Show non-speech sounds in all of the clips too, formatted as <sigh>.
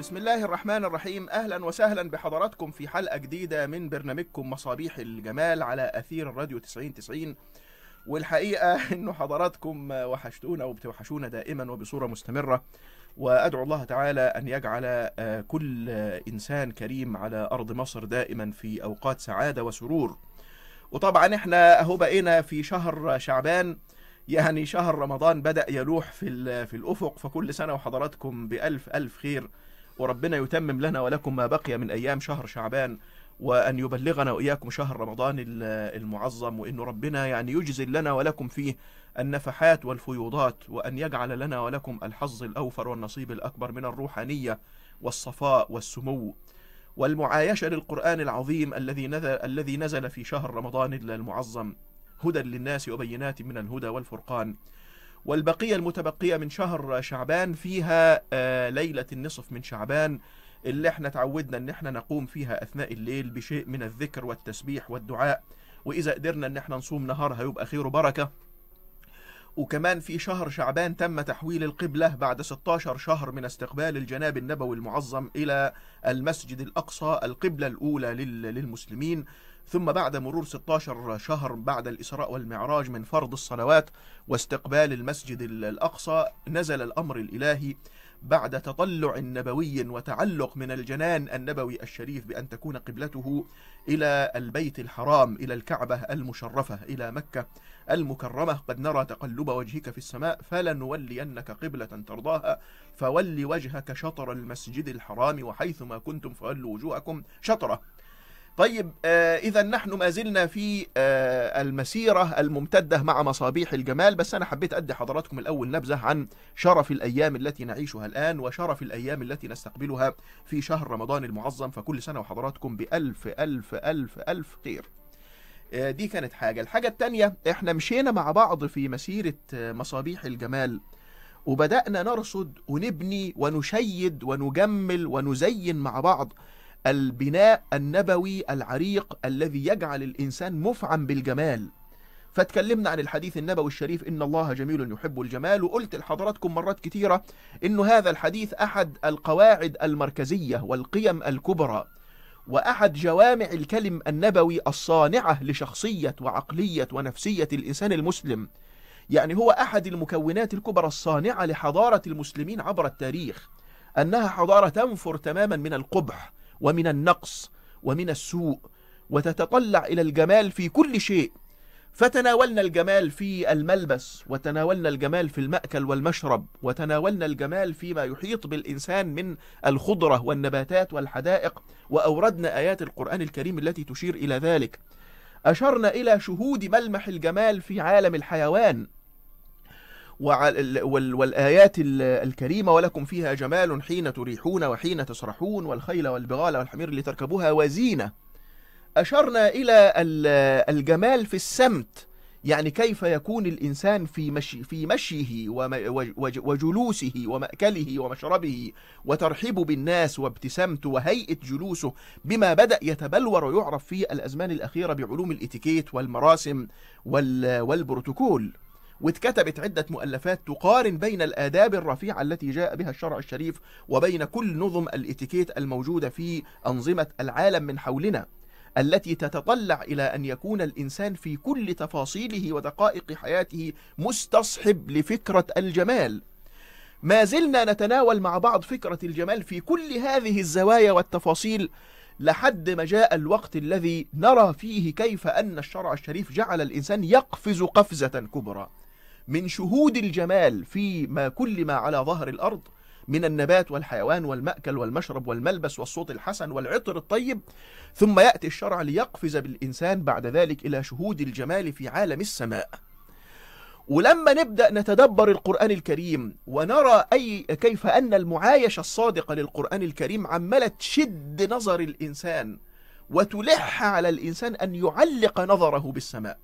بسم الله الرحمن الرحيم. أهلا وسهلا بحضراتكم في حلقة جديدة من برنامجكم مصابيح الجمال على أثير الراديو 9090 والحقيقة <laughs> أنه حضراتكم وحشتونا وبتوحشونا دائما وبصورة مستمرة. وأدعو الله تعالى أن يجعل كل إنسان كريم على أرض مصر دائما في أوقات سعادة وسرور. وطبعا إحنا أهو بقينا في شهر شعبان. يعني شهر رمضان بدأ يلوح في في الأفق. فكل سنة وحضراتكم بألف ألف خير. وربنا يتمم لنا ولكم ما بقي من أيام شهر شعبان وأن يبلغنا وإياكم شهر رمضان المعظم وإن ربنا يعني يجزل لنا ولكم فيه النفحات والفيوضات وأن يجعل لنا ولكم الحظ الأوفر والنصيب الأكبر من الروحانية والصفاء والسمو. والمعايشة للقرآن العظيم الذي نزل, الذي نزل في شهر رمضان المعظم هدى للناس وبينات من الهدى والفرقان. والبقية المتبقية من شهر شعبان فيها ليلة النصف من شعبان اللي إحنا تعودنا ان إحنا نقوم فيها أثناء الليل بشيء من الذكر والتسبيح والدعاء. وإذا قدرنا ان إحنا نصوم نهار هيبقى خير وبركة. وكمان في شهر شعبان تم تحويل القبلة بعد 16 شهر من استقبال الجناب النبوي المعظم إلى المسجد الأقصى القبلة الأولى للمسلمين. ثم بعد مرور 16 شهر بعد الإسراء والمعراج من فرض الصلوات واستقبال المسجد الأقصى نزل الأمر الإلهي بعد تطلع نبوي وتعلق من الجنان النبوي الشريف بأن تكون قبلته إلى البيت الحرام إلى الكعبة المشرفة إلى مكة المكرمة. قد نرى تقلب وجهك في السماء فلنولينك قبلة ترضاها. فول وجهك شطر المسجد الحرام وحيثما كنتم فولوا وجوهكم شطرة. طيب آه إذا نحن ما زلنا في آه المسيرة الممتدة مع مصابيح الجمال بس أنا حبيت أدي حضراتكم الأول نبذة عن شرف الأيام التي نعيشها الآن وشرف الأيام التي نستقبلها في شهر رمضان المعظم فكل سنة وحضراتكم بألف ألف ألف ألف خير. آه دي كانت حاجة. الحاجة التانية إحنا مشينا مع بعض في مسيرة مصابيح الجمال وبدأنا نرصد ونبني ونشيد ونجمل ونزين مع بعض. البناء النبوي العريق الذي يجعل الإنسان مفعم بالجمال. فاتكلمنا عن الحديث النبوي الشريف إن الله جميل يحب الجمال وقلت لحضراتكم مرات كتيرة إنه هذا الحديث أحد القواعد المركزية والقيم الكبرى وأحد جوامع الكلم النبوي الصانعة لشخصية وعقلية ونفسية الإنسان المسلم. يعني هو أحد المكونات الكبرى الصانعة لحضارة المسلمين عبر التاريخ أنها حضارة تنفر تماما من القبح ومن النقص ومن السوء وتتطلع إلى الجمال في كل شيء. فتناولنا الجمال في الملبس وتناولنا الجمال في المأكل والمشرب وتناولنا الجمال فيما يحيط بالإنسان من الخضرة والنباتات والحدائق وأوردنا آيات القرآن الكريم التي تشير إلى ذلك. أشرنا إلى شهود ملمح الجمال في عالم الحيوان. والآيات الكريمة ولكم فيها جمال حين تريحون وحين تسرحون والخيل والبغال والحمير لتركبوها وزينة. أشرنا إلى الجمال في السمت يعني كيف يكون الإنسان في مشي في مشيه وجلوسه ومأكله ومشربه وترحيبه بالناس وابتسامته وهيئة جلوسه بما بدأ يتبلور ويعرف في الأزمان الأخيرة بعلوم الإتيكيت والمراسم والبروتوكول. واتكتبت عدة مؤلفات تقارن بين الآداب الرفيعة التي جاء بها الشرع الشريف وبين كل نظم الإتيكيت الموجودة في أنظمة العالم من حولنا التي تتطلع إلى أن يكون الإنسان في كل تفاصيله ودقائق حياته مستصحب لفكرة الجمال. ما زلنا نتناول مع بعض فكرة الجمال في كل هذه الزوايا والتفاصيل لحد ما جاء الوقت الذي نرى فيه كيف أن الشرع الشريف جعل الإنسان يقفز قفزة كبرى. من شهود الجمال في ما كل ما على ظهر الأرض من النبات والحيوان والمأكل والمشرب والملبس والصوت الحسن والعطر الطيب ثم يأتي الشرع ليقفز بالإنسان بعد ذلك إلى شهود الجمال في عالم السماء. ولما نبدأ نتدبر القرآن الكريم ونرى أي كيف أن المعايشة الصادقة للقرآن الكريم عمالة تشد نظر الإنسان وتلح على الإنسان أن يعلق نظره بالسماء.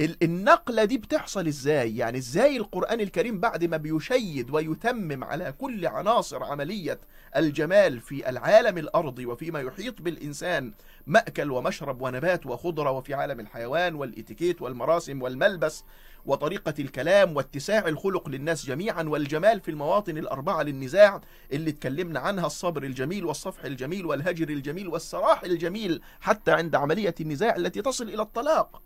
النقلة دي بتحصل إزاي؟ يعني إزاي القرآن الكريم بعد ما بيشيد ويتمم على كل عناصر عملية الجمال في العالم الأرضي وفيما يحيط بالإنسان مأكل ومشرب ونبات وخضرة وفي عالم الحيوان والإتيكيت والمراسم والملبس وطريقة الكلام واتساع الخلق للناس جميعا والجمال في المواطن الأربعة للنزاع اللي اتكلمنا عنها الصبر الجميل والصفح الجميل والهجر الجميل والسراح الجميل حتى عند عملية النزاع التي تصل إلى الطلاق.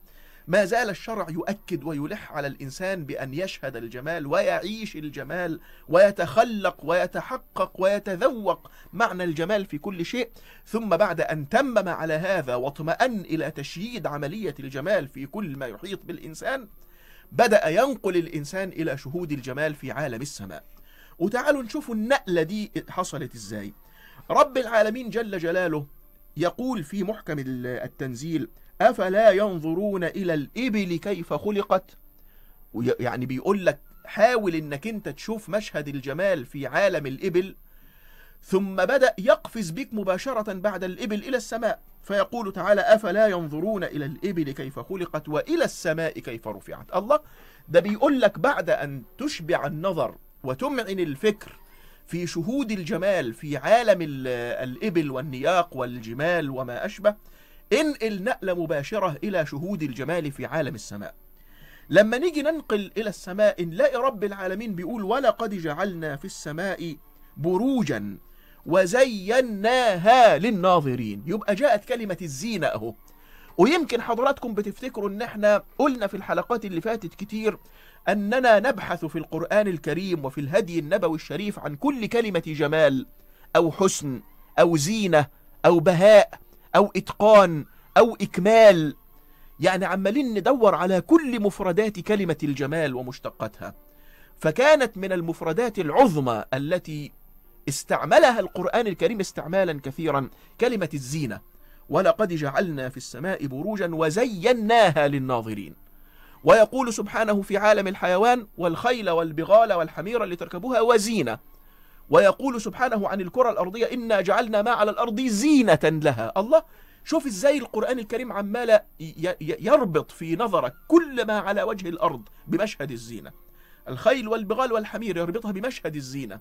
ما زال الشرع يؤكد ويلح على الإنسان بأن يشهد الجمال ويعيش الجمال ويتخلق ويتحقق ويتذوق معنى الجمال في كل شيء. ثم بعد أن تمم على هذا واطمأن إلى تشييد عملية الجمال في كل ما يحيط بالإنسان بدأ ينقل الإنسان إلى شهود الجمال في عالم السماء. وتعالوا نشوفوا النقلة دي حصلت إزاي. رب العالمين جل جلاله يقول في محكم التنزيل أفلا ينظرون إلى الإبل كيف خلقت؟ يعني بيقول لك حاول إنك أنت تشوف مشهد الجمال في عالم الإبل ثم بدأ يقفز بك مباشرة بعد الإبل إلى السماء فيقول تعالى أفلا ينظرون إلى الإبل كيف خلقت وإلى السماء كيف رفعت؟ الله ده بيقول لك بعد أن تشبع النظر وتمعن الفكر في شهود الجمال في عالم الإبل والنياق والجمال وما أشبه انقل نقلة مباشرة إلى شهود الجمال في عالم السماء. لما نيجي ننقل إلى السماء نلاقي رب العالمين بيقول ولقد جعلنا في السماء بروجا وزيناها للناظرين. يبقى جاءت كلمة الزينة أهو. ويمكن حضراتكم بتفتكروا إن إحنا قلنا في الحلقات اللي فاتت كتير أننا نبحث في القرآن الكريم وفي الهدي النبوي الشريف عن كل كلمة جمال أو حسن أو زينة أو بهاء. أو إتقان أو إكمال. يعني عمالين ندور على كل مفردات كلمة الجمال ومشتقاتها. فكانت من المفردات العظمى التي استعملها القرآن الكريم استعمالا كثيرا كلمة الزينة. ولقد جعلنا في السماء بروجا وزيناها للناظرين. ويقول سبحانه في عالم الحيوان والخيل والبغال والحمير لتركبوها وزينة. ويقول سبحانه عن الكرة الأرضية إنا جعلنا ما على الأرض زينة لها. الله شوف إزاي القرآن الكريم عمال يربط في نظرك كل ما على وجه الأرض بمشهد الزينة. الخيل والبغال والحمير يربطها بمشهد الزينة.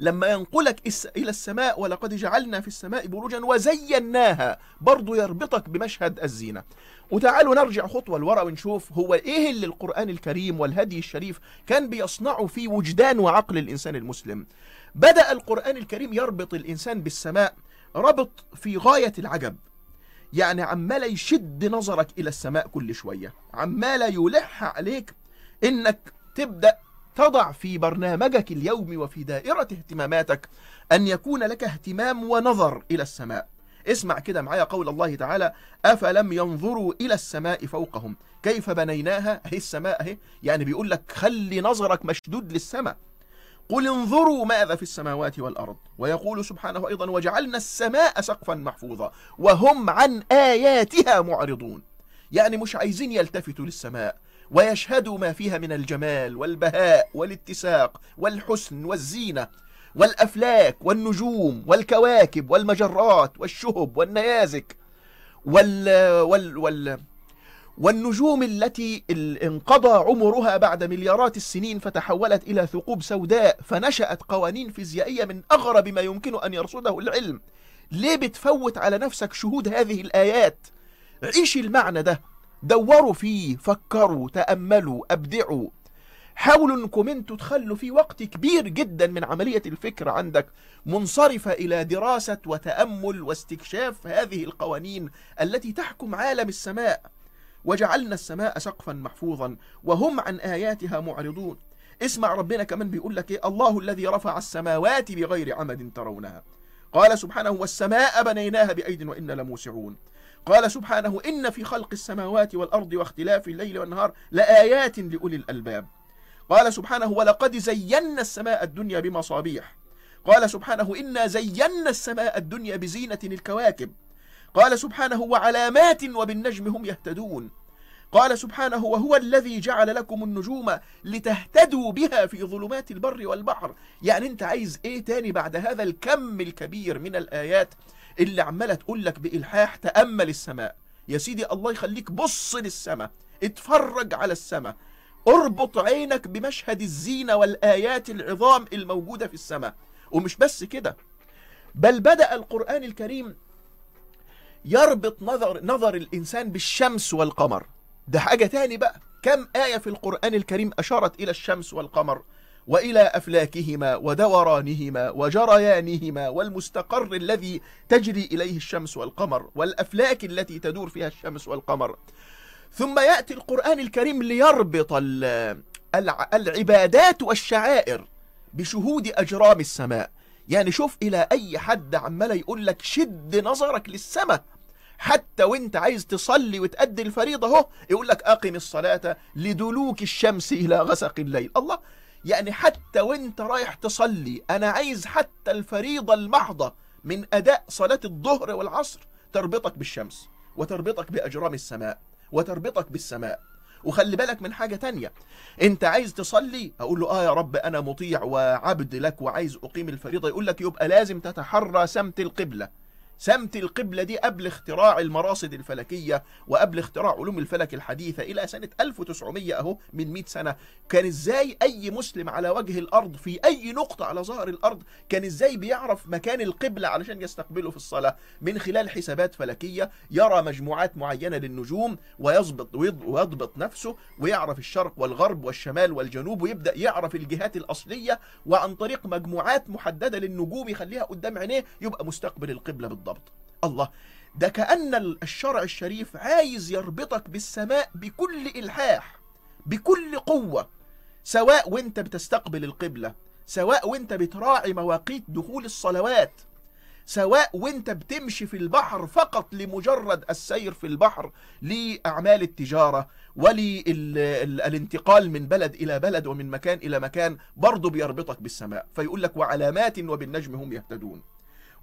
لما ينقلك إلى السماء ولقد جعلنا في السماء بروجا وزيناها برضو يربطك بمشهد الزينة. وتعالوا نرجع خطوة لورا ونشوف هو إيه اللي القرآن الكريم والهدي الشريف كان بيصنعه في وجدان وعقل الإنسان المسلم. بدأ القرآن الكريم يربط الإنسان بالسماء ربط في غاية العجب. يعني عمال يشد نظرك إلى السماء كل شوية عمال يلح عليك إنك تبدأ تضع في برنامجك اليومي وفي دائرة اهتماماتك أن يكون لك اهتمام ونظر إلى السماء. اسمع كده معايا قول الله تعالى أفلم ينظروا إلى السماء فوقهم؟ كيف بنيناها؟ هي السماء أهي. يعني بيقول لك خلي نظرك مشدود للسماء. قل انظروا ماذا في السماوات والأرض. ويقول سبحانه أيضا وجعلنا السماء سقفا محفوظا. وهم عن آياتها معرضون. يعني مش عايزين يلتفتوا للسماء. ويشهدوا ما فيها من الجمال والبهاء والاتساق والحسن والزينة والأفلاك والنجوم والكواكب والمجرات والشهب والنيازك وال وال وال والنجوم التي انقضى عمرها بعد مليارات السنين فتحولت إلى ثقوب سوداء فنشأت قوانين فيزيائية من أغرب ما يمكن أن يرصده العلم. ليه بتفوت على نفسك شهود هذه الآيات؟ عيش المعنى ده. دوروا فيه فكروا تأملوا أبدعوا. حاولوا إنكم أنتوا تخلوا في وقت كبير جدا من عملية الفكر عندك منصرفة إلى دراسة وتأمل واستكشاف هذه القوانين التي تحكم عالم السماء. وجعلنا السماء سقفا محفوظا وهم عن آياتها معرضون. اسمع ربنا كمان بيقول لك إيه؟ الله الذي رفع السماوات بغير عمد ترونها. قال سبحانه والسماء بنيناها بأيد وإنا لموسعون. قال سبحانه إن في خلق السماوات والأرض واختلاف الليل والنهار لآيات لأولي الألباب. قال سبحانه ولقد زينا السماء الدنيا بمصابيح. قال سبحانه إنا زينا السماء الدنيا بزينة الكواكب. قال سبحانه وعلامات وبالنجم هم يهتدون. قال سبحانه وهو الذي جعل لكم النجوم لتهتدوا بها في ظلمات البر والبحر. يعني أنت عايز إيه تاني بعد هذا الكم الكبير من الآيات؟ اللي عمالة تقول لك بإلحاح تأمل السماء. يا سيدي الله يخليك بص للسماء اتفرج على السماء. أربط عينك بمشهد الزينة والآيات العظام الموجودة في السماء. ومش بس كده بل بدأ القرآن الكريم يربط نظر, نظر الإنسان بالشمس والقمر. ده حاجة تاني بقى. كم آية في القرآن الكريم أشارت إلى الشمس والقمر؟ وإلى أفلاكهما ودورانهما وجريانهما والمستقر الذي تجري إليه الشمس والقمر والأفلاك التي تدور فيها الشمس والقمر. ثم يأتي القرآن الكريم ليربط العبادات والشعائر بشهود أجرام السماء. يعني شوف إلى أي حد عمال يقول لك شد نظرك للسماء. حتى وإنت عايز تصلي وتأدي الفريضة أهو يقول لك أقم الصلاة لدلوك الشمس إلى غسق الليل. الله يعني حتى وانت رايح تصلي أنا عايز حتى الفريضة المحضة من أداء صلاة الظهر والعصر تربطك بالشمس وتربطك بأجرام السماء وتربطك بالسماء. وخلي بالك من حاجة تانية أنت عايز تصلي؟ أقول له آه يا رب أنا مطيع وعبد لك وعايز أقيم الفريضة. يقول لك يبقى لازم تتحرى سمت القبلة. سمت القبلة دي قبل اختراع المراصد الفلكية وقبل اختراع علوم الفلك الحديثة إلى سنة 1900 أهو من 100 سنة. كان إزاي أي مسلم على وجه الأرض في أي نقطة على ظهر الأرض كان إزاي بيعرف مكان القبلة علشان يستقبله في الصلاة؟ من خلال حسابات فلكية يرى مجموعات معينة للنجوم ويضبط ويضبط نفسه ويعرف الشرق والغرب والشمال والجنوب ويبدأ يعرف الجهات الأصلية وعن طريق مجموعات محددة للنجوم يخليها قدام عينيه يبقى مستقبل القبلة بالضبط. بالضبط. الله ده كأن الشرع الشريف عايز يربطك بالسماء بكل إلحاح بكل قوة سواء وأنت بتستقبل القبلة سواء وأنت بتراعي مواقيت دخول الصلوات سواء وأنت بتمشي في البحر فقط لمجرد السير في البحر لأعمال التجارة وللانتقال من بلد إلى بلد ومن مكان إلى مكان برضه بيربطك بالسماء. فيقول لك وعلامات وبالنجم هم يهتدون.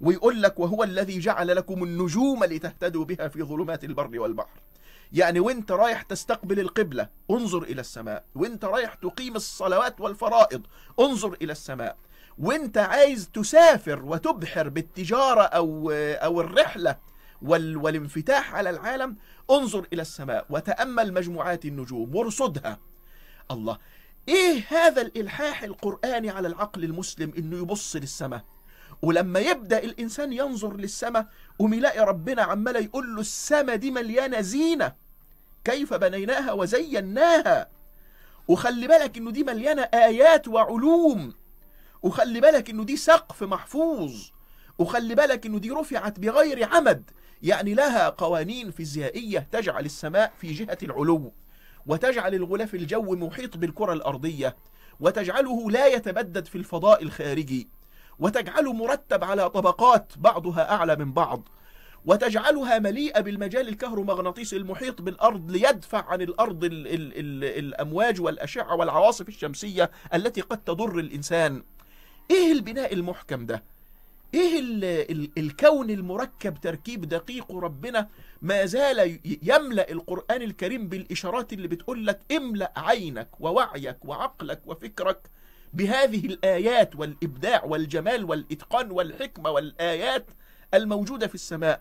ويقول لك وهو الذي جعل لكم النجوم لتهتدوا بها في ظلمات البر والبحر. يعني وانت رايح تستقبل القبلة انظر إلى السماء. وانت رايح تقيم الصلوات والفرائض انظر إلى السماء. وانت عايز تسافر وتبحر بالتجارة أو, أو الرحلة وال والانفتاح على العالم انظر إلى السماء. وتأمل مجموعات النجوم وارصدها. الله إيه هذا الإلحاح القرآني على العقل المسلم إنه يبص للسماء؟ ولما يبدأ الإنسان ينظر للسماء قوم يلاقي ربنا عمال يقول له السماء دي مليانة زينة. كيف بنيناها وزيناها؟ وخلي بالك إنه دي مليانة آيات وعلوم. وخلي بالك إنه دي سقف محفوظ. وخلي بالك إنه دي رفعت بغير عمد. يعني لها قوانين فيزيائية تجعل السماء في جهة العلو. وتجعل الغلاف الجوي محيط بالكرة الأرضية. وتجعله لا يتبدد في الفضاء الخارجي. وتجعله مرتب على طبقات بعضها أعلى من بعض وتجعلها مليئة بالمجال الكهرومغناطيسي المحيط بالأرض ليدفع عن الأرض ال ال ال الأمواج والأشعة والعواصف الشمسية التي قد تضر الإنسان إيه البناء المحكم ده؟ إيه ال ال الكون المركب تركيب دقيق ربنا ما زال يملأ القرآن الكريم بالإشارات اللي بتقول لك املأ عينك ووعيك وعقلك وفكرك بهذه الآيات والإبداع والجمال والإتقان والحكمة والآيات الموجودة في السماء.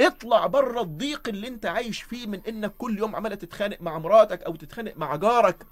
اطلع بره الضيق اللي انت عايش فيه من انك كل يوم عمالة تتخانق مع مراتك أو تتخانق مع جارك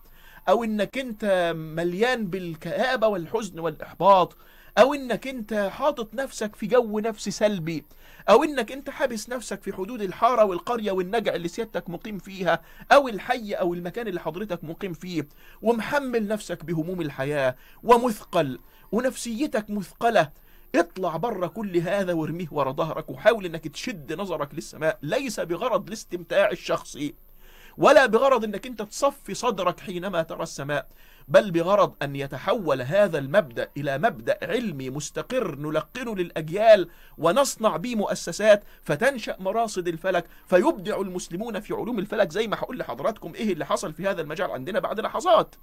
أو إنك انت مليان بالكآبة والحزن والإحباط أو إنك انت حاطط نفسك في جو نفسي سلبي. أو إنك أنت حابس نفسك في حدود الحارة والقرية والنجع اللي سيادتك مقيم فيها أو الحي أو المكان اللي حضرتك مقيم فيه ومحمل نفسك بهموم الحياة ومثقل ونفسيتك مثقلة. اطلع بره كل هذا وارميه ورا ظهرك وحاول إنك تشد نظرك للسماء. ليس بغرض الاستمتاع الشخصي ولا بغرض إنك أنت تصفي صدرك حينما ترى السماء. بل بغرض أن يتحول هذا المبدأ إلى مبدأ علمي مستقر نلقنه للأجيال ونصنع به مؤسسات فتنشأ مراصد الفلك فيبدع المسلمون في علوم الفلك زي ما هقول لحضراتكم إيه اللي حصل في هذا المجال عندنا بعد لحظات.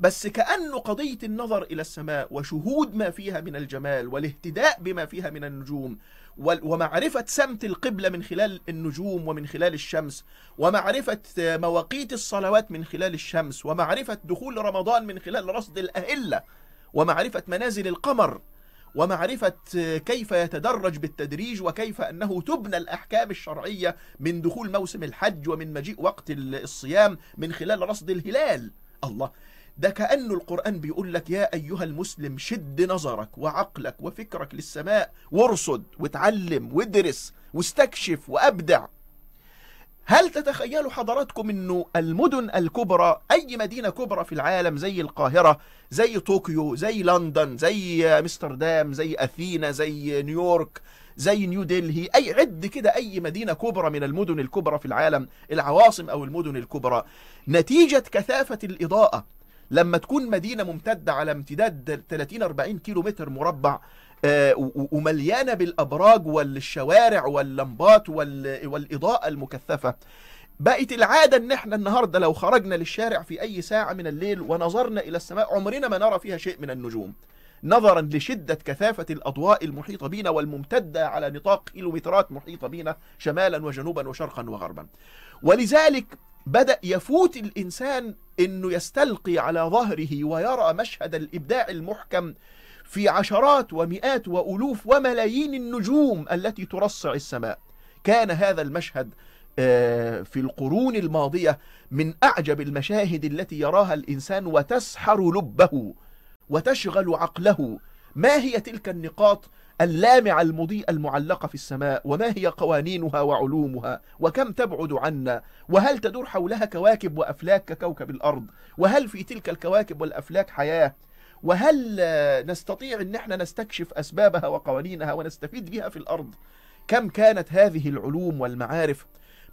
بس كأنه قضية النظر إلى السماء وشهود ما فيها من الجمال والاهتداء بما فيها من النجوم ومعرفة سمت القبلة من خلال النجوم ومن خلال الشمس ومعرفة مواقيت الصلوات من خلال الشمس ومعرفة دخول رمضان من خلال رصد الأهلة ومعرفة منازل القمر ومعرفة كيف يتدرج بالتدريج وكيف أنه تبنى الأحكام الشرعية من دخول موسم الحج ومن مجيء وقت الصيام من خلال رصد الهلال. الله! ده كأنه القرآن بيقول لك يا أيها المسلم شد نظرك وعقلك وفكرك للسماء وارصد وتعلم وادرس واستكشف وأبدع. هل تتخيلوا حضراتكم إنه المدن الكبرى أي مدينة كبرى في العالم زي القاهرة زي طوكيو زي لندن زي أمستردام زي أثينا زي نيويورك زي نيو دلهي أي عد كده أي مدينة كبرى من المدن الكبرى في العالم العواصم أو المدن الكبرى نتيجة كثافة الإضاءة لما تكون مدينة ممتدة على امتداد 30-40 كيلو متر مربع ومليانة بالأبراج والشوارع واللمبات والإضاءة المكثفة. بقت العادة إن إحنا النهاردة لو خرجنا للشارع في أي ساعة من الليل ونظرنا إلى السماء عمرنا ما نرى فيها شيء من النجوم. نظرا لشدة كثافة الأضواء المحيطة بنا والممتدة على نطاق كيلومترات محيطة بنا شمالا وجنوبا وشرقا وغربا. ولذلك بدأ يفوت الإنسان أنه يستلقي على ظهره ويرى مشهد الإبداع المحكم في عشرات ومئات وألوف وملايين النجوم التي ترصع السماء. كان هذا المشهد في القرون الماضية من أعجب المشاهد التي يراها الإنسان وتسحر لبه وتشغل عقله. ما هي تلك النقاط؟ اللامعة المضيئة المعلقة في السماء وما هي قوانينها وعلومها؟ وكم تبعد عنا؟ وهل تدور حولها كواكب وأفلاك ككوكب الأرض؟ وهل في تلك الكواكب والأفلاك حياة؟ وهل نستطيع إن إحنا نستكشف أسبابها وقوانينها ونستفيد بها في الأرض؟ كم كانت هذه العلوم والمعارف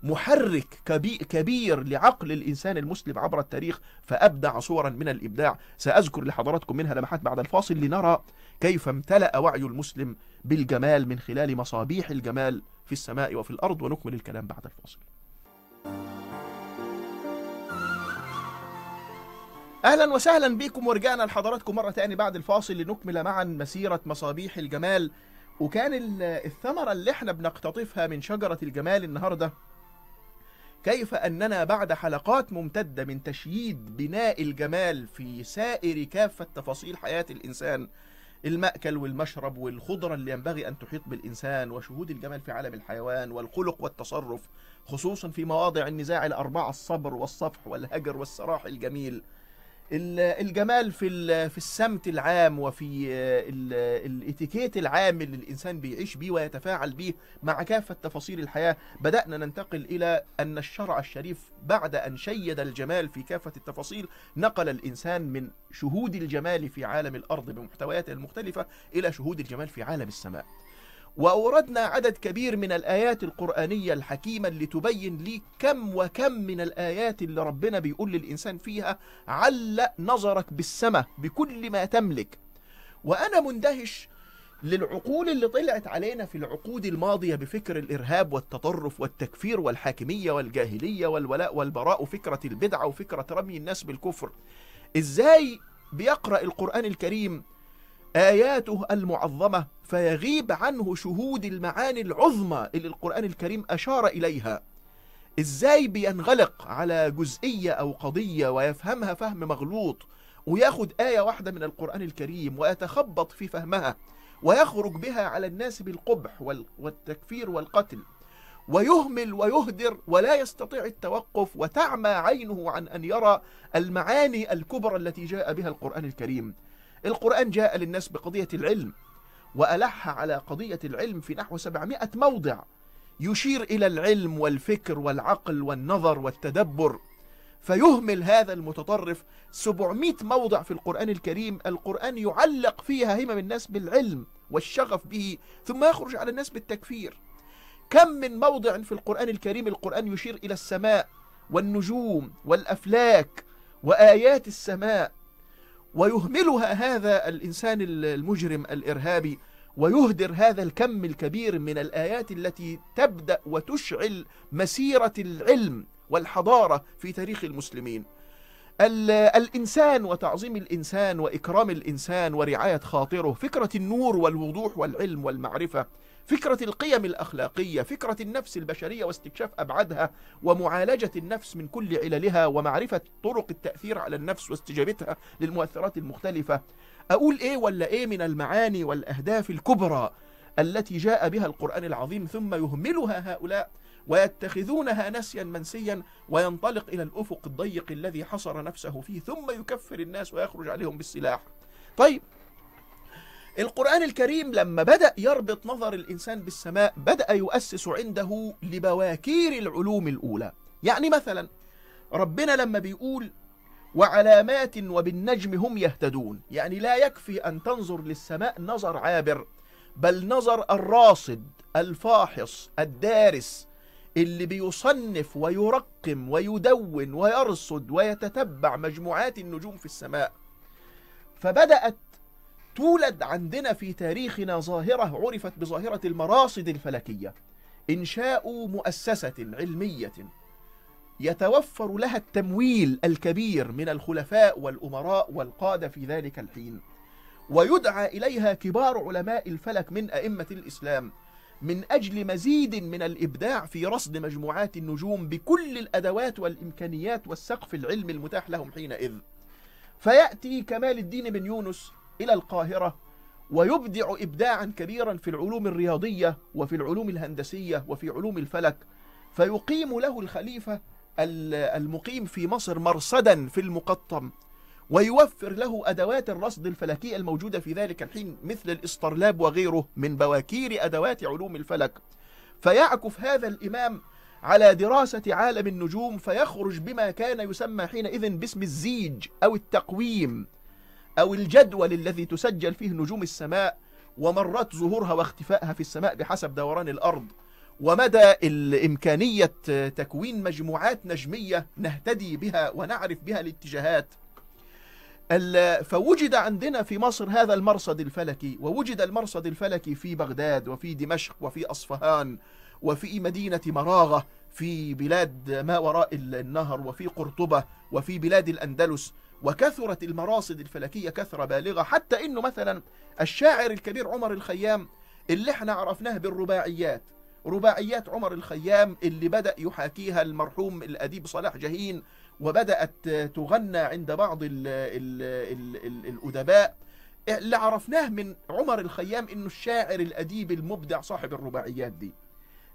محرك كبير لعقل الإنسان المسلم عبر التاريخ فأبدع صورا من الإبداع. سأذكر لحضراتكم منها لمحات بعد الفاصل لنرى كيف امتلأ وعي المسلم بالجمال من خلال مصابيح الجمال في السماء وفي الأرض ونكمل الكلام بعد الفاصل. أهلا وسهلا بكم ورجعنا لحضراتكم مرة تاني بعد الفاصل لنكمل معا مسيرة مصابيح الجمال. وكان الثمرة اللي إحنا بنقتطفها من شجرة الجمال النهارده كيف أننا بعد حلقات ممتدة من تشييد بناء الجمال في سائر كافة تفاصيل حياة الإنسان المأكل والمشرب والخضرة اللي ينبغي أن تحيط بالإنسان وشهود الجمال في عالم الحيوان والخلق والتصرف خصوصا في مواضع النزاع الأربعة الصبر والصفح والهجر والسراح الجميل. الجمال في في السمت العام وفي الاتيكيت العام اللي الإنسان بيعيش بيه ويتفاعل بيه مع كافة تفاصيل الحياة بدأنا ننتقل إلى أن الشرع الشريف بعد أن شيد الجمال في كافة التفاصيل نقل الإنسان من شهود الجمال في عالم الأرض بمحتوياته المختلفة إلى شهود الجمال في عالم السماء. وأوردنا عدد كبير من الآيات القرآنية الحكيمة اللي تبين لي كم وكم من الآيات اللي ربنا بيقول للإنسان فيها علق نظرك بالسماء بكل ما تملك. وأنا مندهش للعقول اللي طلعت علينا في العقود الماضية بفكر الإرهاب والتطرف والتكفير والحاكمية والجاهلية والولاء والبراء وفكرة البدعة وفكرة رمي الناس بالكفر. إزاي بيقرأ القرآن الكريم آياته المعظمة فيغيب عنه شهود المعاني العظمى اللي القرآن الكريم أشار إليها. إزاي بينغلق على جزئية أو قضية ويفهمها فهم مغلوط وياخد آية واحدة من القرآن الكريم ويتخبط في فهمها ويخرج بها على الناس بالقبح والتكفير والقتل ويهمل ويهدر ولا يستطيع التوقف وتعمى عينه عن أن يرى المعاني الكبرى التي جاء بها القرآن الكريم. القرآن جاء للناس بقضية العلم وألح على قضية العلم في نحو 700 موضع يشير إلى العلم والفكر والعقل والنظر والتدبر. فيهمل هذا المتطرف 700 موضع في القرآن الكريم القرآن يعلق فيها همم الناس بالعلم والشغف به ثم يخرج على الناس بالتكفير. كم من موضع في القرآن الكريم القرآن يشير إلى السماء والنجوم والأفلاك وآيات السماء ويهملها هذا الإنسان المجرم الإرهابي ويهدر هذا الكم الكبير من الآيات التي تبدأ وتشعل مسيرة العلم والحضارة في تاريخ المسلمين. الإنسان وتعظيم الإنسان وإكرام الإنسان ورعاية خاطره فكرة النور والوضوح والعلم والمعرفة فكرة القيم الأخلاقية فكرة النفس البشرية واستكشاف أبعادها ومعالجة النفس من كل عللها ومعرفة طرق التأثير على النفس واستجابتها للمؤثرات المختلفة. أقول إيه ولا إيه من المعاني والأهداف الكبرى التي جاء بها القرآن العظيم ثم يهملها هؤلاء ويتخذونها نسيا منسيا وينطلق إلى الأفق الضيق الذي حصر نفسه فيه ثم يكفر الناس ويخرج عليهم بالسلاح. طيب القرآن الكريم لما بدأ يربط نظر الإنسان بالسماء بدأ يؤسس عنده لبواكير العلوم الأولى. يعني مثلا ربنا لما بيقول وعلامات وبالنجم هم يهتدون. يعني لا يكفي أن تنظر للسماء نظر عابر بل نظر الراصد الفاحص الدارس اللي بيصنف ويرقم ويدون ويرصد ويتتبع مجموعات النجوم في السماء. فبدأت تولد عندنا في تاريخنا ظاهرة عرفت بظاهرة المراصد الفلكية. إنشاء مؤسسة علمية يتوفر لها التمويل الكبير من الخلفاء والأمراء والقادة في ذلك الحين ويدعى إليها كبار علماء الفلك من أئمة الإسلام من أجل مزيد من الإبداع في رصد مجموعات النجوم بكل الأدوات والإمكانيات والسقف العلمي المتاح لهم حينئذ. فيأتي كمال الدين بن يونس إلى القاهرة ويبدع إبداعا كبيرا في العلوم الرياضية وفي العلوم الهندسية وفي علوم الفلك. فيقيم له الخليفة المقيم في مصر مرصدا في المقطم ويوفر له أدوات الرصد الفلكي الموجودة في ذلك الحين مثل الإسطرلاب وغيره من بواكير أدوات علوم الفلك. فيعكف هذا الإمام على دراسة عالم النجوم فيخرج بما كان يسمى حينئذ باسم الزيج أو التقويم. أو الجدول الذي تسجل فيه نجوم السماء ومرات ظهورها واختفائها في السماء بحسب دوران الأرض ومدى الإمكانية تكوين مجموعات نجمية نهتدي بها ونعرف بها الاتجاهات. فوجد عندنا في مصر هذا المرصد الفلكي ووجد المرصد الفلكي في بغداد وفي دمشق وفي أصفهان وفي مدينة مراغة في بلاد ما وراء النهر وفي قرطبة وفي بلاد الأندلس. وكثرت المراصد الفلكية كثرة بالغة حتى إنه مثلا الشاعر الكبير عمر الخيام اللي إحنا عرفناه بالرباعيات. رباعيات عمر الخيام اللي بدأ يحاكيها المرحوم الأديب صلاح جهين وبدأت تغنى عند بعض ال ال ال ال الأدباء. اللي عرفناه من عمر الخيام إنه الشاعر الأديب المبدع صاحب الرباعيات دي.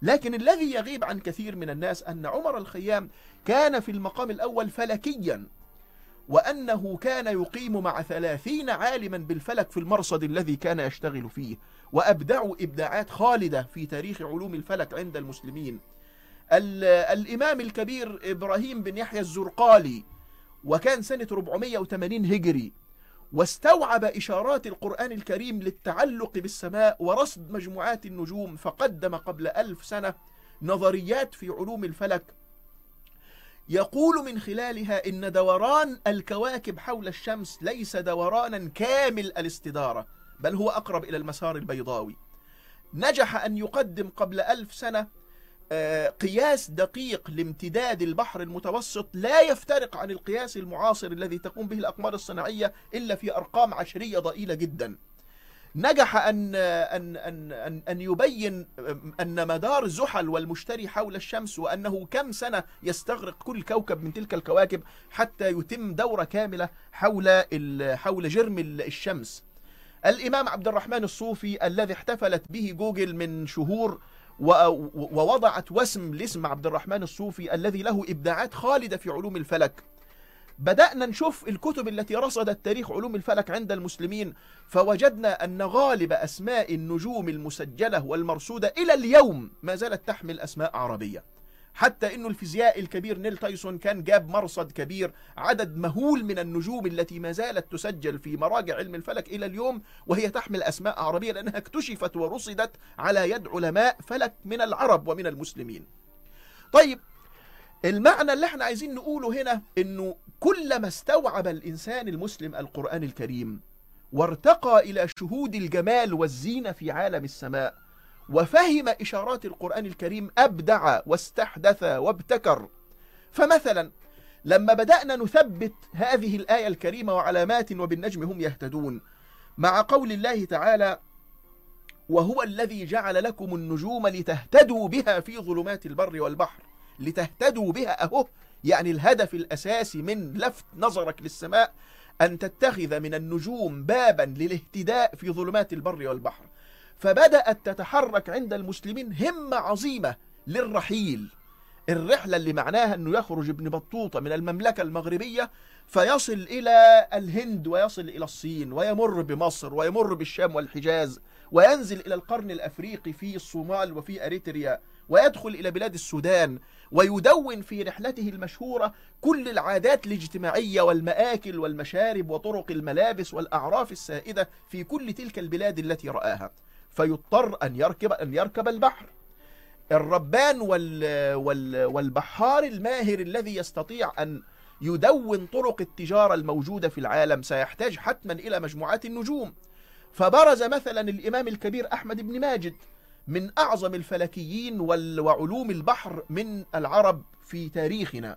لكن الذي يغيب عن كثير من الناس أن عمر الخيام كان في المقام الأول فلكيا. وأنه كان يقيم مع ثلاثين عالما بالفلك في المرصد الذي كان يشتغل فيه وأبدعوا إبداعات خالدة في تاريخ علوم الفلك عند المسلمين. الإمام الكبير إبراهيم بن يحيى الزرقالي وكان سنة 480 هجري واستوعب إشارات القرآن الكريم للتعلق بالسماء ورصد مجموعات النجوم فقدم قبل ألف سنة نظريات في علوم الفلك يقول من خلالها إن دوران الكواكب حول الشمس ليس دورانا كامل الاستدارة بل هو أقرب إلى المسار البيضاوي. نجح أن يقدم قبل ألف سنة آه، قياس دقيق لامتداد البحر المتوسط لا يفترق عن القياس المعاصر الذي تقوم به الأقمار الصناعية إلا في أرقام عشرية ضئيلة جدا. نجح أن, أن, أن, أن, أن يبين أن مدار زحل والمشتري حول الشمس وأنه كم سنة يستغرق كل كوكب من تلك الكواكب حتى يتم دورة كاملة حول حول جرم الشمس. الإمام عبد الرحمن الصوفي الذي احتفلت به جوجل من شهور ووضعت وسم لاسم عبد الرحمن الصوفي الذي له إبداعات خالدة في علوم الفلك. بدأنا نشوف الكتب التي رصدت تاريخ علوم الفلك عند المسلمين فوجدنا أن غالب أسماء النجوم المسجلة والمرصودة إلى اليوم ما زالت تحمل أسماء عربية حتى إنه الفيزيائي الكبير نيل تايسون كان جاب مرصد كبير عدد مهول من النجوم التي ما زالت تسجل في مراجع علم الفلك إلى اليوم وهي تحمل أسماء عربية لأنها اكتشفت ورصدت على يد علماء فلك من العرب ومن المسلمين. طيب المعنى اللي إحنا عايزين نقوله هنا إنه كلما استوعب الإنسان المسلم القرآن الكريم وارتقى إلى شهود الجمال والزينة في عالم السماء وفهم إشارات القرآن الكريم أبدع واستحدث وابتكر. فمثلا لما بدأنا نثبت هذه الآية الكريمة وعلامات وبالنجم هم يهتدون مع قول الله تعالى وهو الذي جعل لكم النجوم لتهتدوا بها في ظلمات البر والبحر لتهتدوا بها أهو. يعني الهدف الأساسي من لفت نظرك للسماء أن تتخذ من النجوم بابا للاهتداء في ظلمات البر والبحر. فبدأت تتحرك عند المسلمين همة عظيمة للرحيل. الرحلة اللي معناها أنه يخرج ابن بطوطة من المملكة المغربية فيصل إلى الهند ويصل إلى الصين ويمر بمصر ويمر بالشام والحجاز وينزل إلى القرن الأفريقي في الصومال وفي أريتريا ويدخل إلى بلاد السودان. ويدون في رحلته المشهورة كل العادات الاجتماعية والمآكل والمشارب وطرق الملابس والأعراف السائدة في كل تلك البلاد التي رآها. فيضطر أن يركب, أن يركب البحر. الربان وال وال والبحار الماهر الذي يستطيع أن يدون طرق التجارة الموجودة في العالم سيحتاج حتما إلى مجموعات النجوم. فبرز مثلا الإمام الكبير أحمد بن ماجد من أعظم الفلكيين وعلوم البحر من العرب في تاريخنا.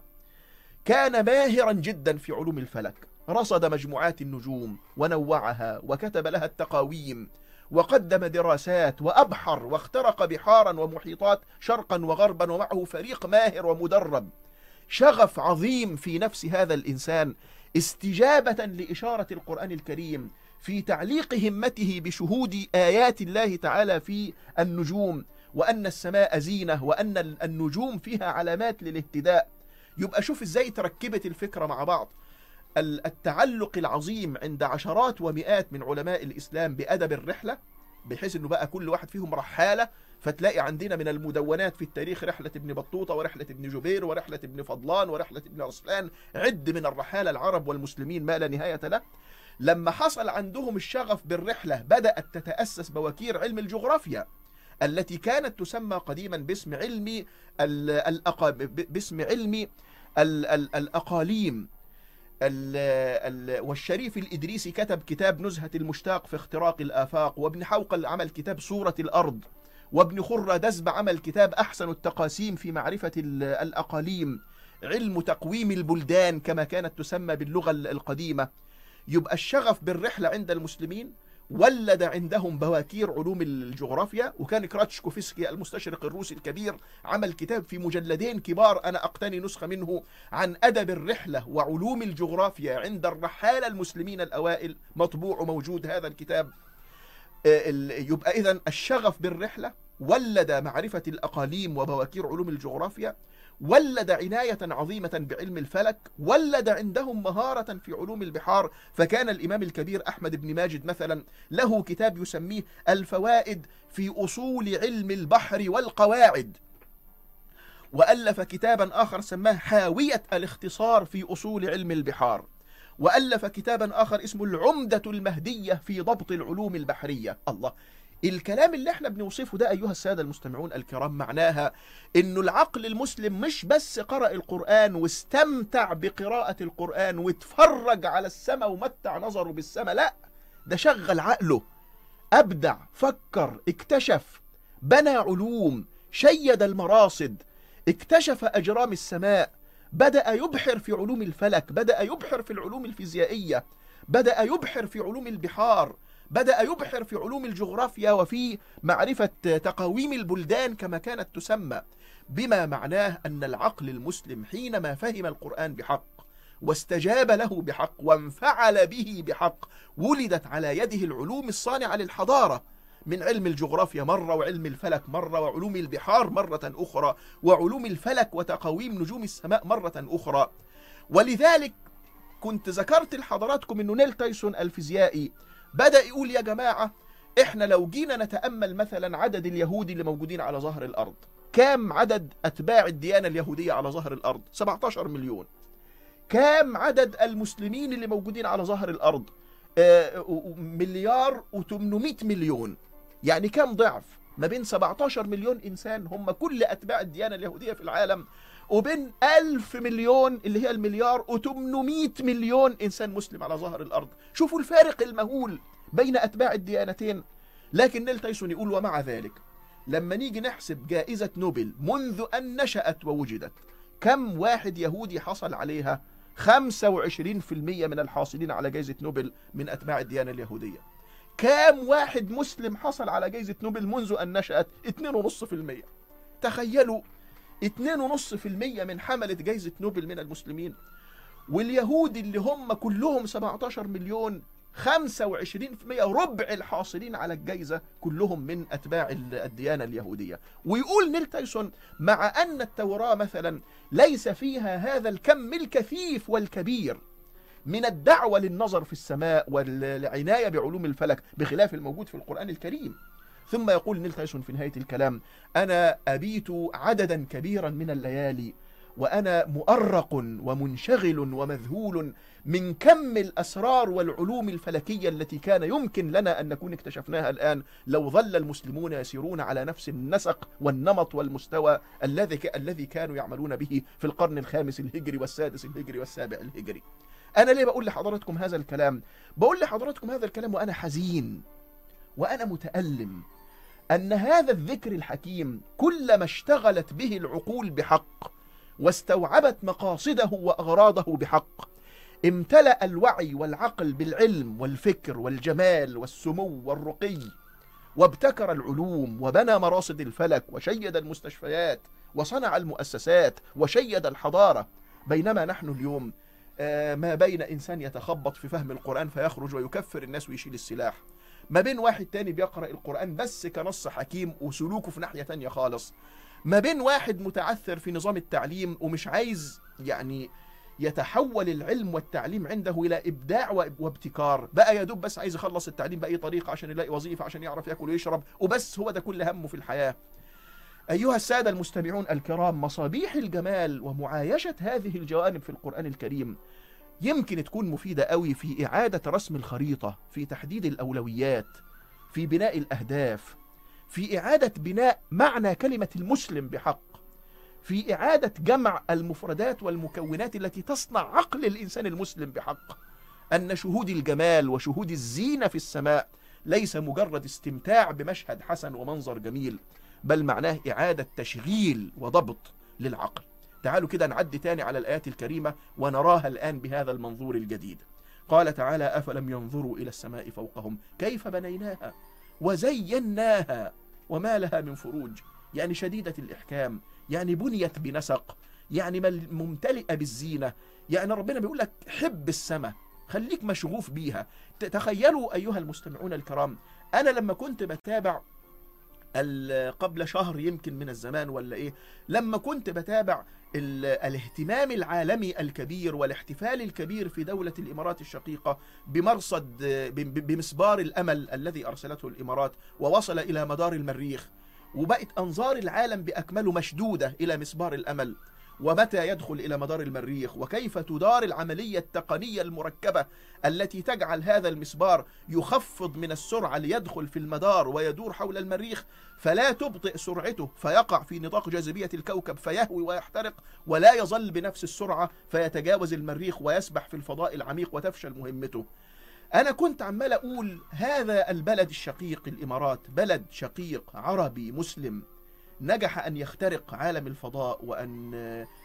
كان ماهرا جدا في علوم الفلك. رصد مجموعات النجوم ونوعها وكتب لها التقاويم وقدم دراسات وأبحر واخترق بحارا ومحيطات شرقا وغربا ومعه فريق ماهر ومدرب. شغف عظيم في نفس هذا الإنسان استجابة لإشارة القرآن الكريم في تعليق همته بشهود آيات الله تعالى في النجوم وأن السماء زينة وأن النجوم فيها علامات للاهتداء. يبقى شوف إزاي تركبت الفكرة مع بعض. التعلق العظيم عند عشرات ومئات من علماء الإسلام بأدب الرحلة بحيث أنه بقى كل واحد فيهم رحالة فتلاقي عندنا من المدونات في التاريخ رحلة ابن بطوطة ورحلة ابن جبير ورحلة ابن فضلان ورحلة ابن رسلان عد من الرحالة العرب والمسلمين ما لا نهاية له. لما حصل عندهم الشغف بالرحلة بدأت تتأسس بوكير علم الجغرافيا التي كانت تسمى قديما باسم علم. باسم علم الأقاليم والشريف الإدريسي كتب كتاب نزهة المشتاق في اختراق الآفاق وابن حوقل عمل كتاب سورة الأرض وابن خرة دزب عمل كتاب أحسن التقاسيم في معرفة الأقاليم علم تقويم البلدان كما كانت تسمى باللغة القديمة يبقى الشغف بالرحلة عند المسلمين ولد عندهم بواكير علوم الجغرافيا وكان كراتشكوفسكي المستشرق الروسي الكبير عمل كتاب في مجلدين كبار أنا أقتني نسخة منه عن أدب الرحلة وعلوم الجغرافيا عند الرحالة المسلمين الأوائل. مطبوع موجود هذا الكتاب. آه، يبقى إذا الشغف بالرحلة ولد معرفة الأقاليم وبواكير علوم الجغرافيا ولد عناية عظيمة بعلم الفلك ولد عندهم مهارة في علوم البحار. فكان الإمام الكبير أحمد بن ماجد مثلا له كتاب يسميه الفوائد في أصول علم البحر والقواعد. وألف كتابا آخر سماه حاوية الاختصار في أصول علم البحار. وألف كتابا آخر اسمه العمدة المهدية في ضبط العلوم البحرية. الله. الكلام اللي إحنا بنوصفه ده أيها السادة المستمعون الكرام معناها انه العقل المسلم مش بس قرأ القرآن واستمتع بقراءة القرآن واتفرج على السماء ومتع نظره بالسماء لا ده شغل عقله. أبدع فكر اكتشف بنى علوم شيد المراصد اكتشف أجرام السماء بدأ يبحر في علوم الفلك بدأ يبحر في العلوم الفيزيائية بدأ يبحر في علوم البحار بدأ يبحر في علوم الجغرافيا وفي معرفة تقاويم البلدان كما كانت تسمى بما معناه أن العقل المسلم حينما فهم القرآن بحق واستجاب له بحق وانفعل به بحق ولدت على يده العلوم الصانعة للحضارة من علم الجغرافيا مرة وعلم الفلك مرة وعلوم البحار مرة أخرى وعلوم الفلك وتقاويم نجوم السماء مرة أخرى. ولذلك كنت ذكرت لحضراتكم أنه نيل تايسون الفيزيائي بدأ يقول يا جماعة إحنا لو جينا نتأمل مثلا عدد اليهود اللي موجودين على ظهر الأرض كام عدد أتباع الديانة اليهودية على ظهر الأرض؟ 17 مليون. كام عدد المسلمين اللي موجودين على ظهر الأرض؟ آه مليار و800 مليون. يعني كام ضعف؟ ما بين 17 مليون إنسان هم كل أتباع الديانة اليهودية في العالم وبين ألف مليون اللي هي المليار و800 مليون إنسان مسلم على ظهر الأرض. شوفوا الفارق المهول بين أتباع الديانتين. لكن نيل تايسون يقول ومع ذلك لما نيجي نحسب جائزة نوبل منذ أن نشأت ووجدت كم واحد يهودي حصل عليها؟ 25% من الحاصلين على جائزة نوبل من أتباع الديانة اليهودية. كام واحد مسلم حصل على جائزة نوبل منذ أن نشأت؟ 2.5% تخيلوا 2.5% من حملة جائزة نوبل من المسلمين. واليهود اللي هم كلهم 17 مليون 25% ربع الحاصلين على الجائزة كلهم من أتباع الديانة اليهودية. ويقول نيل تايسون مع أن التوراة مثلا ليس فيها هذا الكم الكثيف والكبير من الدعوة للنظر في السماء والعناية بعلوم الفلك بخلاف الموجود في القرآن الكريم. ثم يقول نيل تايسون في نهاية الكلام أنا أبيت عددا كبيرا من الليالي وأنا مؤرق ومنشغل ومذهول من كم الأسرار والعلوم الفلكية التي كان يمكن لنا أن نكون اكتشفناها الآن. لو ظل المسلمون يسيرون على نفس النسق والنمط والمستوى الذي الذي كانوا يعملون به في القرن الخامس الهجري والسادس الهجري والسابع الهجري. أنا ليه بقول لحضراتكم هذا الكلام؟ بقول لحضراتكم هذا الكلام وأنا حزين وأنا متألم أن هذا الذكر الحكيم كلما اشتغلت به العقول بحق واستوعبت مقاصده وأغراضه بحق امتلأ الوعي والعقل بالعلم والفكر والجمال والسمو والرقي وابتكر العلوم وبنى مراصد الفلك وشيد المستشفيات وصنع المؤسسات وشيد الحضارة بينما نحن اليوم ما بين إنسان يتخبط في فهم القرآن فيخرج ويكفر الناس ويشيل السلاح. ما بين واحد تاني بيقرأ القرآن بس كنص حكيم وسلوكه في ناحية تانية خالص. ما بين واحد متعثر في نظام التعليم ومش عايز يعني يتحول العلم والتعليم عنده إلى إبداع وابتكار. بقى يا دوب بس عايز يخلص التعليم بأي طريقة عشان يلاقي وظيفة عشان يعرف يأكل ويشرب وبس هو ده كل همه في الحياة. أيها السادة المستمعون الكرام مصابيح الجمال ومعايشة هذه الجوانب في القرآن الكريم يمكن تكون مفيدة قوي في إعادة رسم الخريطة في تحديد الأولويات في بناء الأهداف في إعادة بناء معنى كلمة المسلم بحق في إعادة جمع المفردات والمكونات التي تصنع عقل الإنسان المسلم بحق. أن شهود الجمال وشهود الزينة في السماء ليس مجرد استمتاع بمشهد حسن ومنظر جميل بل معناه إعادة تشغيل وضبط للعقل. تعالوا كده نعدي تاني على الآيات الكريمة ونراها الآن بهذا المنظور الجديد. قال تعالى أفلم ينظروا إلى السماء فوقهم كيف بنيناها وزيناها وما لها من فروج. يعني شديدة الإحكام يعني بنيت بنسق يعني ممتلئة بالزينة. يعني ربنا بيقول لك حب السماء خليك مشغوف بيها. تخيلوا أيها المستمعون الكرام أنا لما كنت بتابع قبل شهر يمكن من الزمان ولا إيه لما كنت بتابع الاهتمام العالمي الكبير والاحتفال الكبير في دولة الإمارات الشقيقة بمرصد بمسبار الأمل الذي أرسلته الإمارات ووصل إلى مدار المريخ وبقت أنظار العالم بأكمله مشدودة إلى مسبار الأمل. ومتى يدخل إلى مدار المريخ؟ وكيف تدار العملية التقنية المركبة التي تجعل هذا المسبار يخفض من السرعة ليدخل في المدار ويدور حول المريخ؟ فلا تبطئ سرعته فيقع في نطاق جاذبية الكوكب فيهوي ويحترق ولا يظل بنفس السرعة فيتجاوز المريخ ويسبح في الفضاء العميق وتفشل مهمته. أنا كنت عمال أقول هذا البلد الشقيق الإمارات بلد شقيق عربي مسلم. نجح أن يخترق عالم الفضاء وأن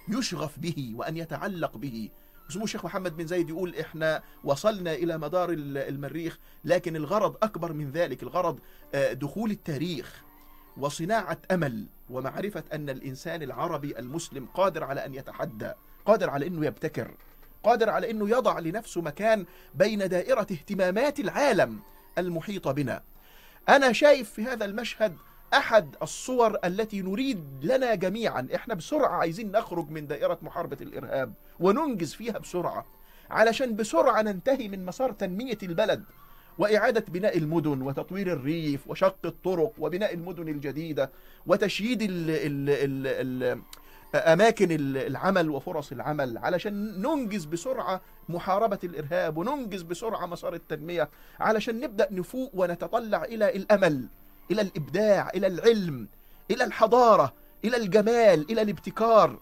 يشغف به وأن يتعلق به. سمو الشيخ محمد بن زايد يقول إحنا وصلنا إلى مدار المريخ لكن الغرض أكبر من ذلك الغرض دخول التاريخ وصناعة أمل ومعرفة أن الإنسان العربي المسلم قادر على أن يتحدى قادر على أنه يبتكر قادر على أنه يضع لنفسه مكان بين دائرة اهتمامات العالم المحيطة بنا. أنا شايف في هذا المشهد أحد الصور التي نريد لنا جميعا. إحنا بسرعة عايزين نخرج من دائرة محاربة الإرهاب وننجز فيها بسرعة. علشان بسرعة ننتهي من مسار تنمية البلد وإعادة بناء المدن وتطوير الريف وشق الطرق وبناء المدن الجديدة وتشييد ال ال ال ال أماكن العمل وفرص العمل. علشان ننجز بسرعة محاربة الإرهاب وننجز بسرعة مسار التنمية. علشان نبدأ نفوق ونتطلع إلى الأمل. إلى الإبداع إلى العلم إلى الحضارة إلى الجمال إلى الابتكار.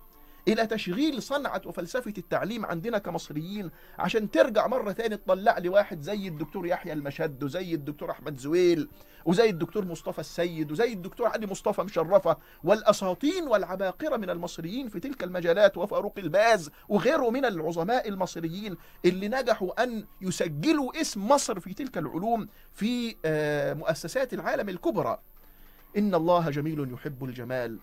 إلى تشغيل صنعة وفلسفة التعليم عندنا كمصريين عشان ترجع مرة تاني تطلع لي واحد زي الدكتور يحيى المشد وزي الدكتور أحمد زويل وزي الدكتور مصطفى السيد وزي الدكتور علي مصطفى مشرفة والأساطين والعباقرة من المصريين في تلك المجالات وفاروق الباز وغيره من العظماء المصريين اللي نجحوا أن يسجلوا اسم مصر في تلك العلوم في آه، مؤسسات العالم الكبرى. إن الله جميل يحب الجمال.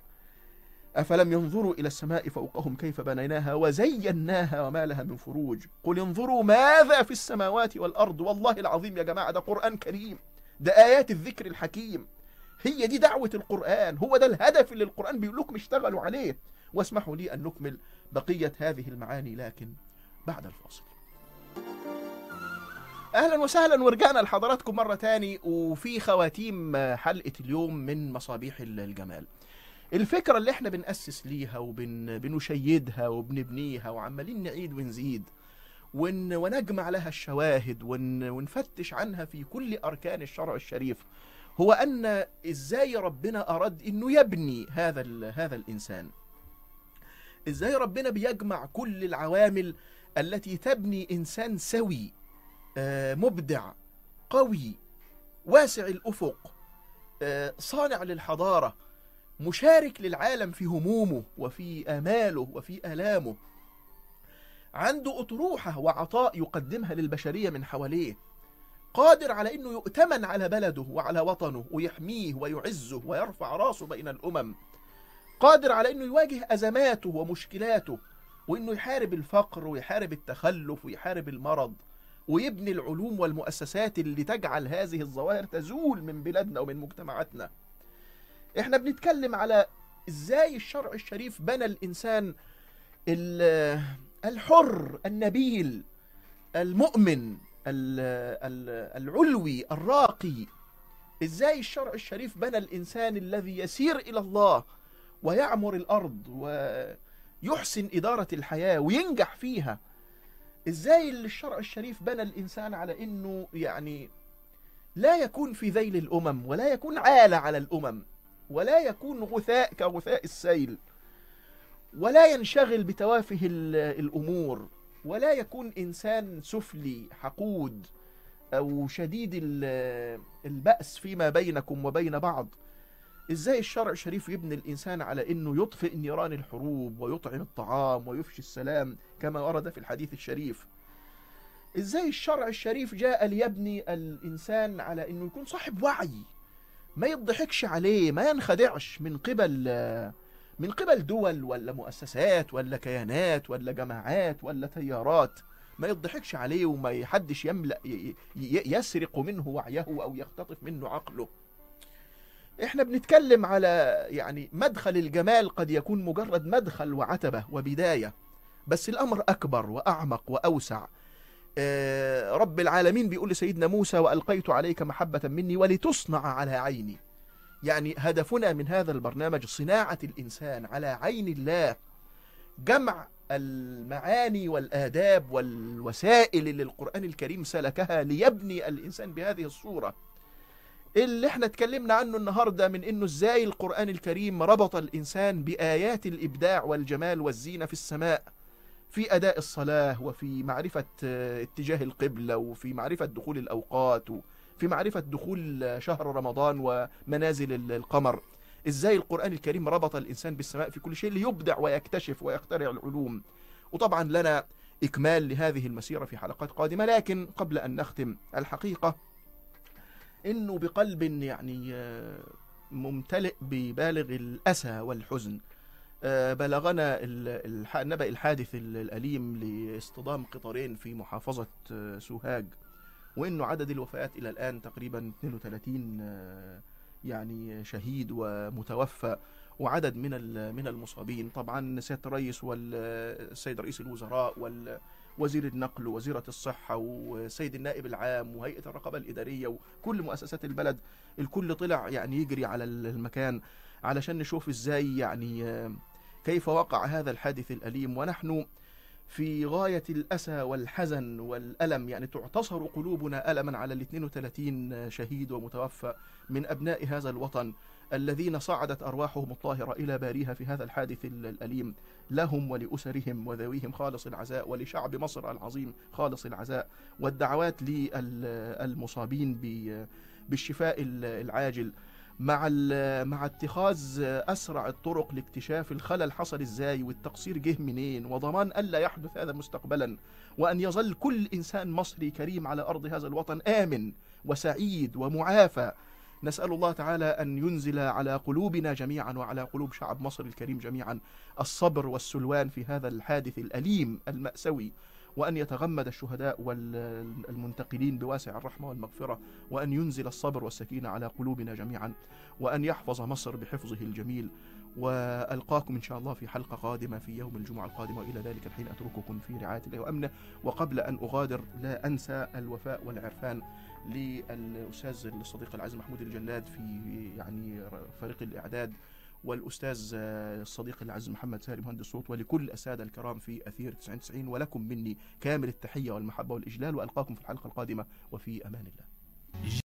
أفلم ينظروا إلى السماء فوقهم كيف بنيناها وزيناها وما لها من فروج؟ قل انظروا ماذا في السماوات والأرض؟ والله العظيم يا جماعة ده قرآن كريم ده آيات الذكر الحكيم. هي دي دعوة القرآن هو ده الهدف اللي القرآن بيقول لكم اشتغلوا عليه. واسمحوا لي أن نكمل بقية هذه المعاني لكن بعد الفاصل. أهلا وسهلا ورجعنا لحضراتكم مرة تاني. وفي خواتيم حلقة اليوم من مصابيح الجمال. الفكرة اللي إحنا بنأسس ليها وبنشيدها وبنبنيها وعمالين نعيد ونزيد ون ونجمع لها الشواهد ون ونفتش عنها في كل أركان الشرع الشريف. هو أن إزاي ربنا أراد إنه يبني هذا هذا الإنسان؟ إزاي ربنا بيجمع كل العوامل التي تبني إنسان سوي آه، مبدع قوي واسع الأفق آه، صانع للحضارة مشارك للعالم في همومه وفي آماله وفي آلامه. عنده أطروحة وعطاء يقدمها للبشرية من حواليه. قادر على إنه يؤتمن على بلده وعلى وطنه ويحميه ويعزه ويرفع راسه بين الأمم. قادر على إنه يواجه أزماته ومشكلاته وإنه يحارب الفقر ويحارب التخلف ويحارب المرض ويبني العلوم والمؤسسات اللي تجعل هذه الظواهر تزول من بلادنا ومن مجتمعاتنا. إحنا بنتكلم على إزاي الشرع الشريف بنى الانسان ال- الحر النبيل المؤمن ال- ال- العلوي الراقي. إزاي الشرع الشريف بنى الانسان الذي يسير إلى الله ويعمر الأرض ويحسن اداره الحياة وينجح فيها؟ إزاي الشرع الشريف بنى الانسان على انه يعني لا يكون في ذيل الامم ولا يكون عالة على الامم؟ ولا يكون غثاء كغثاء السيل ولا ينشغل بتوافه ال- الأمور ولا يكون إنسان سفلي حقود أو شديد ال- البأس فيما بينكم وبين بعض. إزاي الشرع الشريف يبني الإنسان على إنه يطفئ نيران الحروب ويطعم الطعام ويفشي السلام كما ورد في الحديث الشريف؟ إزاي الشرع الشريف جاء ليبني الإنسان على إنه يكون صاحب وعي؟ ما يضحكش عليه ما ينخدعش من قبل من قبل دول ولا مؤسسات ولا كيانات ولا جماعات ولا تيارات. ما يضحكش عليه وما يحدش يملأ يسرق منه وعيه أو يختطف منه عقله. إحنا بنتكلم على يعني مدخل الجمال قد يكون مجرد مدخل وعتبة وبداية بس الأمر أكبر وأعمق وأوسع. رب العالمين بيقول لسيدنا موسى وألقيت عليك محبة مني ولتصنع على عيني. يعني هدفنا من هذا البرنامج صناعة الإنسان على عين الله جمع المعاني والآداب والوسائل اللي القرآن الكريم سلكها ليبني الإنسان بهذه الصورة. اللي إحنا اتكلمنا عنه النهاردة من إنه إزاي القرآن الكريم ربط الإنسان بآيات الإبداع والجمال والزينة في السماء. في أداء الصلاة وفي معرفة آه، اتجاه القبلة وفي معرفة دخول الأوقات وفي معرفة دخول آه، شهر رمضان ومنازل ال- القمر. إزاي القرآن الكريم ربط الإنسان بالسماء في كل شيء ليبدع ويكتشف ويخترع العلوم؟ وطبعا لنا إكمال لهذه المسيرة في حلقات قادمة لكن قبل أن نختم الحقيقة إنه بقلب يعني آه، ممتلئ ببالغ الأسى والحزن. بلغنا ال- الح- النبأ الحادث ال- الأليم لاصطدام قطارين في محافظة آه، سوهاج وإنه عدد الوفيات إلى الآن تقريبا 32 آه، يعني شهيد ومتوفى وعدد من من المصابين. طبعا سيادة الرئيس والسيد رئيس الوزراء وال وزير النقل ووزيرة الصحة وسيد النائب العام وهيئة الرقابة الإدارية وكل مؤسسات البلد. الكل طلع يعني يجري على المكان علشان نشوف إزاي يعني آه، كيف وقع هذا الحادث الأليم؟ ونحن في غاية الأسى والحزن والألم يعني تعتصر قلوبنا ألما على ال 32 شهيد ومتوفى من أبناء هذا الوطن الذين صعدت أرواحهم الطاهرة إلى باريها في هذا الحادث الأليم لهم ولأسرهم وذويهم خالص العزاء ولشعب مصر العظيم خالص العزاء والدعوات للمصابين بالشفاء العاجل. مع مع اتخاذ أسرع الطرق لاكتشاف الخلل حصل إزاي والتقصير جه منين وضمان الا يحدث هذا مستقبلا وأن يظل كل إنسان مصري كريم على أرض هذا الوطن آمن وسعيد ومعافى. نسأل الله تعالى أن ينزل على قلوبنا جميعا وعلى قلوب شعب مصر الكريم جميعا الصبر والسلوان في هذا الحادث الأليم المأسوي وأن يتغمد الشهداء والمنتقلين بواسع الرحمة والمغفرة وأن ينزل الصبر والسكينة على قلوبنا جميعا وأن يحفظ مصر بحفظه الجميل. وألقاكم إن شاء الله في حلقة قادمة في يوم الجمعة القادمة وإلى ذلك الحين أترككم في رعاية الله وأمنه. وقبل أن أغادر لا أنسى الوفاء والعرفان للأستاذ الصديق العزيز محمود الجلاد في يعني فريق الإعداد والأستاذ الصديق العزيز محمد ساري مهندس صوت ولكل السادة الكرام في أثير 99 ولكم مني كامل التحية والمحبة والإجلال وألقاكم في الحلقة القادمة وفي أمان الله.